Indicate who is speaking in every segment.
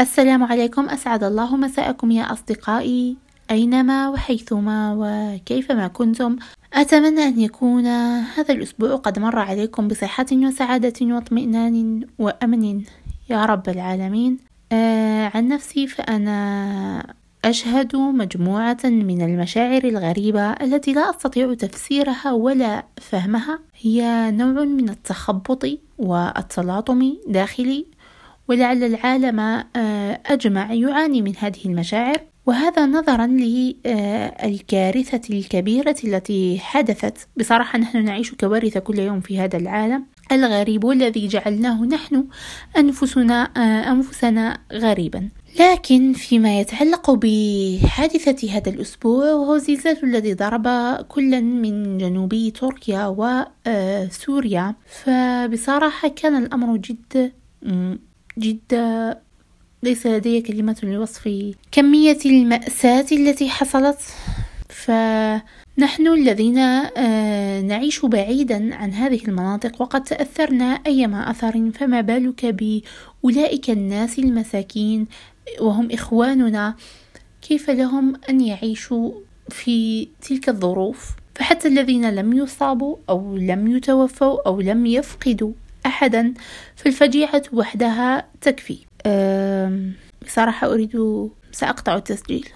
Speaker 1: السلام عليكم. أسعد الله مساءكم يا أصدقائي أينما وحيثما وكيفما كنتم. أتمنى أن يكون هذا الأسبوع قد مر عليكم بصحة وسعادة واطمئنان وأمن. يا رب العالمين. آه عن نفسي فأنا أشهد مجموعة من المشاعر الغريبة التي لا أستطيع تفسيرها ولا فهمها. هي نوع من التخبط والتلاطم داخلي. ولعل العالم آه، أجمع يعاني من هذه المشاعر. وهذا نظرا للكارثة الكبيرة التي حدثت. بصراحة نحن نعيش كوارث كل يوم في هذا العالم. الغريب والذي جعلناه نحن أنفسنا آه، أنفسنا غريبا. لكن فيما يتعلق بحادثة هذا الأسبوع وهو الزلزال الذي ضرب كلا من جنوبي تركيا وسوريا فبصراحة كان الأمر جد جدا ليس لدي كلمة لوصف كمية المأساة التي حصلت. فنحن الذين آه، نعيش بعيدا عن هذه المناطق وقد تأثرنا أيما أثر فما بالك بأولئك الناس المساكين وهم إخواننا؟ كيف لهم أن يعيشوا في تلك الظروف؟ فحتى الذين لم يصابوا أو لم يتوفوا أو لم يفقدوا. أحدا فالفجيعة وحدها تكفي. بصراحة أريد سأقطع التسجيل.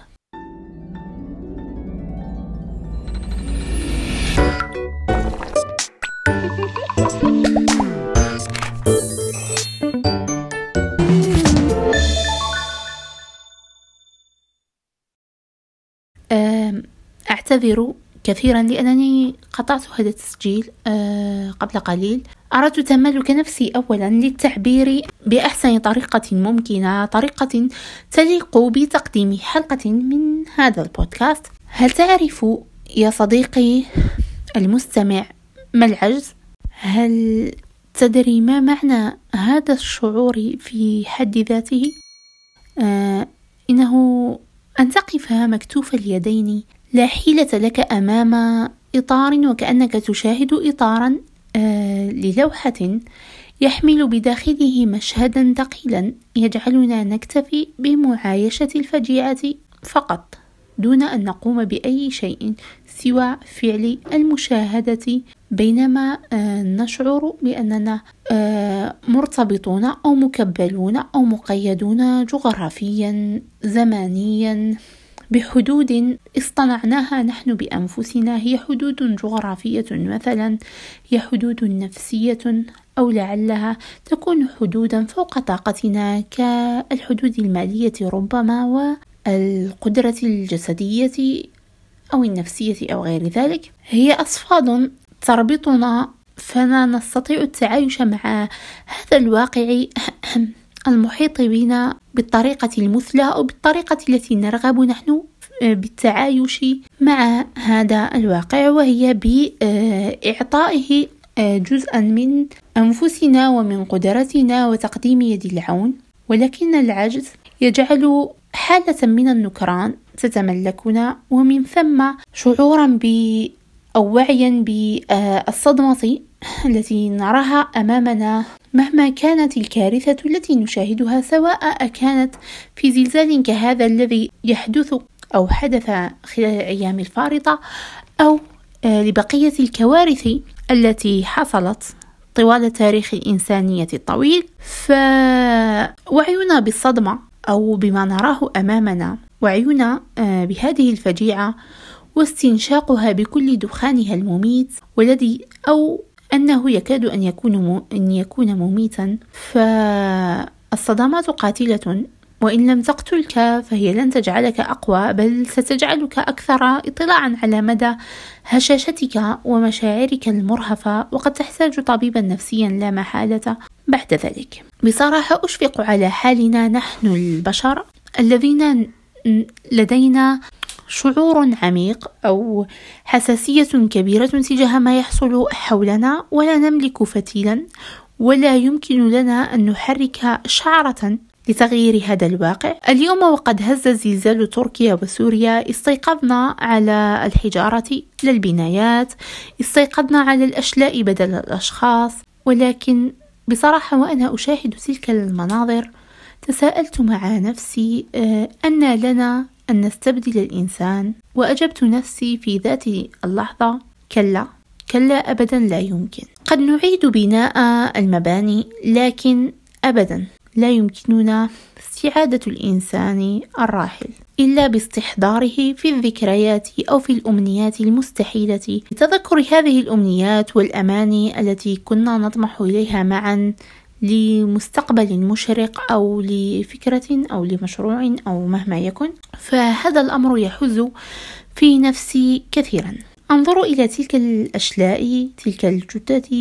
Speaker 1: أعتذر كثيرا لأنني قطعت هذا التسجيل آه، قبل قليل أردت تملك نفسي أولا للتعبير بأحسن طريقة ممكنة طريقة تليق بتقديم حلقة من هذا البودكاست هل تعرف يا صديقي المستمع ما العجز؟ هل تدري ما معنى هذا الشعور في حد ذاته؟ آه إنه أن تقف مكتوف اليدين لا حيلة لك أمام إطار وكأنك تشاهد إطارا آه للوحة يحمل بداخله مشهدا ثقيلا يجعلنا نكتفي بمعايشة الفجيعة فقط دون أن نقوم بأي شيء سوى فعل المشاهدة بينما آه نشعر بأننا آه مرتبطون أو مكبلون أو مقيدون جغرافيا زمانيا. بحدود اصطنعناها نحن بأنفسنا هي حدود جغرافية مثلا هي حدود نفسية أو لعلها تكون حدودا فوق طاقتنا كالحدود المالية ربما والقدرة الجسدية أو النفسية أو غير ذلك. هي أصفاد تربطنا فلا نستطيع التعايش مع هذا الواقع. المحيط بنا بالطريقة المثلى أو بالطريقة التي نرغب نحن بالتعايش مع هذا الواقع وهي بإعطائه جزءا من أنفسنا ومن قدرتنا وتقديم يد العون. ولكن العجز يجعل حالة من النكران تتملكنا ومن ثم شعورا ب أو وعيا بالصدمة التي نراها أمامنا. مهما كانت الكارثة التي نشاهدها سواء كانت في زلزال كهذا الذي يحدث أو حدث خلال الأيام الفارطة أو آه، لبقية الكوارث التي حصلت طوال تاريخ الإنسانية الطويل. فوعينا بالصدمة أو بما نراه أمامنا. وعينا آه، بهذه الفجيعة واستنشاقها بكل دخانها المميت والذي أو أنه يكاد أن يكون أن يكون مميتا فالصدمات قاتلة وإن لم تقتلك فهي لن تجعلك أقوى بل ستجعلك أكثر اطلاعا على مدى هشاشتك ومشاعرك المرهفة وقد تحتاج طبيبا نفسيا لا محالة بعد ذلك. بصراحة أشفق على حالنا نحن البشر الذين لدينا شعور عميق أو حساسية كبيرة تجاه ما يحصل حولنا ولا نملك فتيلا ولا يمكن لنا أن نحرك شعرة لتغيير هذا الواقع. اليوم وقد هز زلزال تركيا وسوريا استيقظنا على الحجارة للبنايات استيقظنا على الأشلاء بدل الأشخاص. ولكن بصراحة وأنا أشاهد تلك المناظر تساءلت مع نفسي آه، أن لنا أن نستبدل الإنسان وأجبت نفسي في ذات اللحظة كلا كلا أبدا لا يمكن. قد نعيد بناء المباني لكن أبدا لا يمكننا استعادة الإنسان الراحل. إلا باستحضاره في الذكريات أو في الأمنيات المستحيلة. لتذكر هذه الأمنيات والأماني التي كنا نطمح إليها معا لمستقبل مشرق أو لفكرة أو لمشروع أو مهما يكن فهذا الأمر يحز في نفسي كثيرا. أنظر إلى تلك الأشلاء تلك الجثث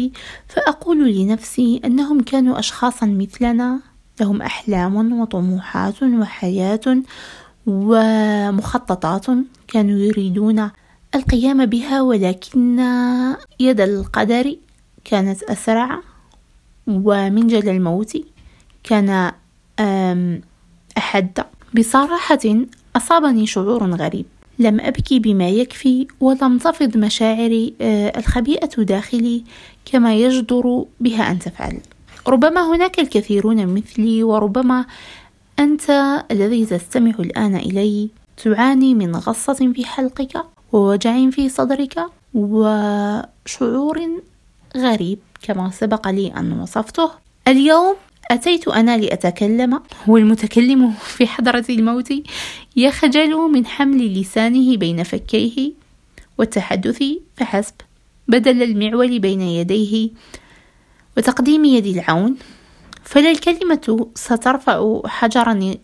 Speaker 1: فأقول لنفسي أنهم كانوا أشخاصا مثلنا. لهم أحلام وطموحات وحياة ومخططات كانوا يريدون القيام بها ولكن يد القدر كانت أسرع. ومنجل الموت كان أحد. بصراحة أصابني شعور غريب. لم أبكي بما يكفي ولم تفض مشاعري آه، الخبيئة داخلي كما يجدر بها أن تفعل. ربما هناك الكثيرون مثلي وربما أنت الذي تستمع الآن إلي تعاني من غصة في حلقك ووجع في صدرك وشعور غريب كما سبق لي أن وصفته. اليوم أتيت أنا لأتكلم هو المتكلم في حضرة الموت يخجل من حمل لسانه بين فكيه والتحدث فحسب. بدل المعول بين يديه وتقديم يد العون فلا الكلمة سترفع حجرا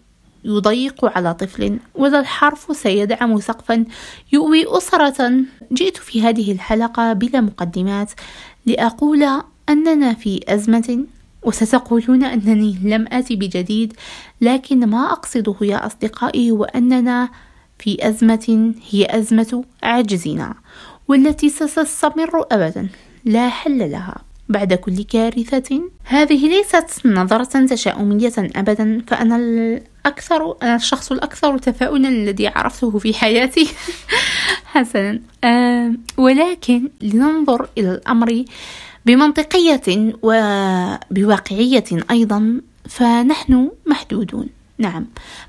Speaker 1: يضيق على طفل ولا الحرف سيدعم سقفا يؤوي أسرة. جئت في هذه الحلقة بلا مقدمات. لأقول أننا في أزمة وستقولون أنني لم آتي بجديد لكن ما أقصده يا أصدقائي هو أننا في أزمة هي أزمة عجزنا والتي ستستمر أبدا لا حل لها بعد كل كارثة. هذه ليست نظرة تشاؤمية أبدا فأنا الأكثر أنا الشخص الأكثر تفاؤلا الذي عرفته في حياتي. حسنا. أه ولكن لننظر إلى الأمر بمنطقية وبواقعية أيضا فنحن محدودون. نعم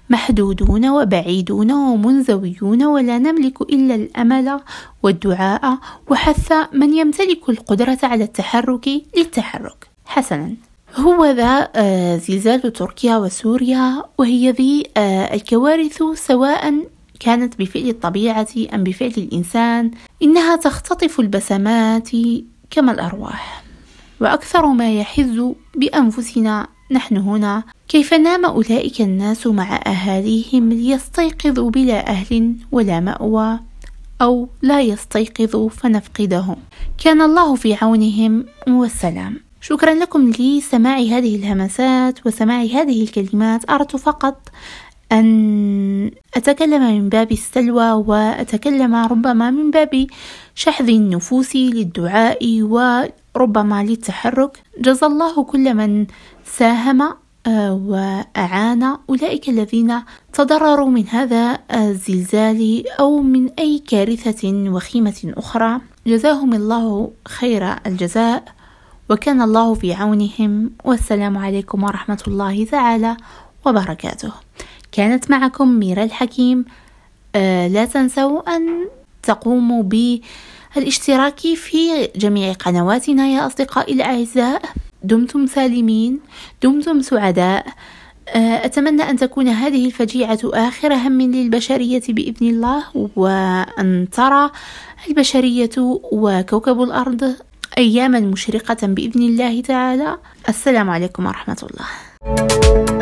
Speaker 1: محدودون وبعيدون ومنزويون ولا نملك إلا الأمل والدعاء وحث من يمتلك القدرة على التحرك للتحرك. حسنا. هو ذا آه، زلزال تركيا وسوريا وهي ذي آه، الكوارث سواء كانت بفعل الطبيعة أم بفعل الإنسان إنها تختطف البسمات كما الأرواح. وأكثر ما يحز بأنفسنا نحن هنا كيف نام أولئك الناس مع أهاليهم ليستيقظوا بلا أهل ولا مأوى أو لا يستيقظوا فنفقدهم؟ كان الله في عونهم والسلام. شكرا لكم لسماع هذه الهمسات وسماع هذه الكلمات. أردت فقط أن أتكلم من باب السلوى وأتكلم ربما من باب شحذ النفوس للدعاء وربما للتحرك. جزى الله كل من ساهم آه، وأعان. أولئك الذين تضرروا من هذا الزلزال أو من أي كارثة وخيمة أخرى. جزاهم الله خير الجزاء وكان الله في عونهم. والسلام عليكم ورحمة الله تعالى وبركاته. كانت معكم ميرا الحكيم. آه لا تنسوا أن تقوموا بالاشتراك في جميع قنواتنا يا أصدقائي الأعزاء. دمتم سالمين دمتم سعداء. آه، أتمنى أن تكون هذه الفجيعة آخر هم للبشرية بإذن الله وأن ترى البشرية وكوكب الأرض أياما مشرقة بإذن الله تعالى. السلام عليكم ورحمة الله.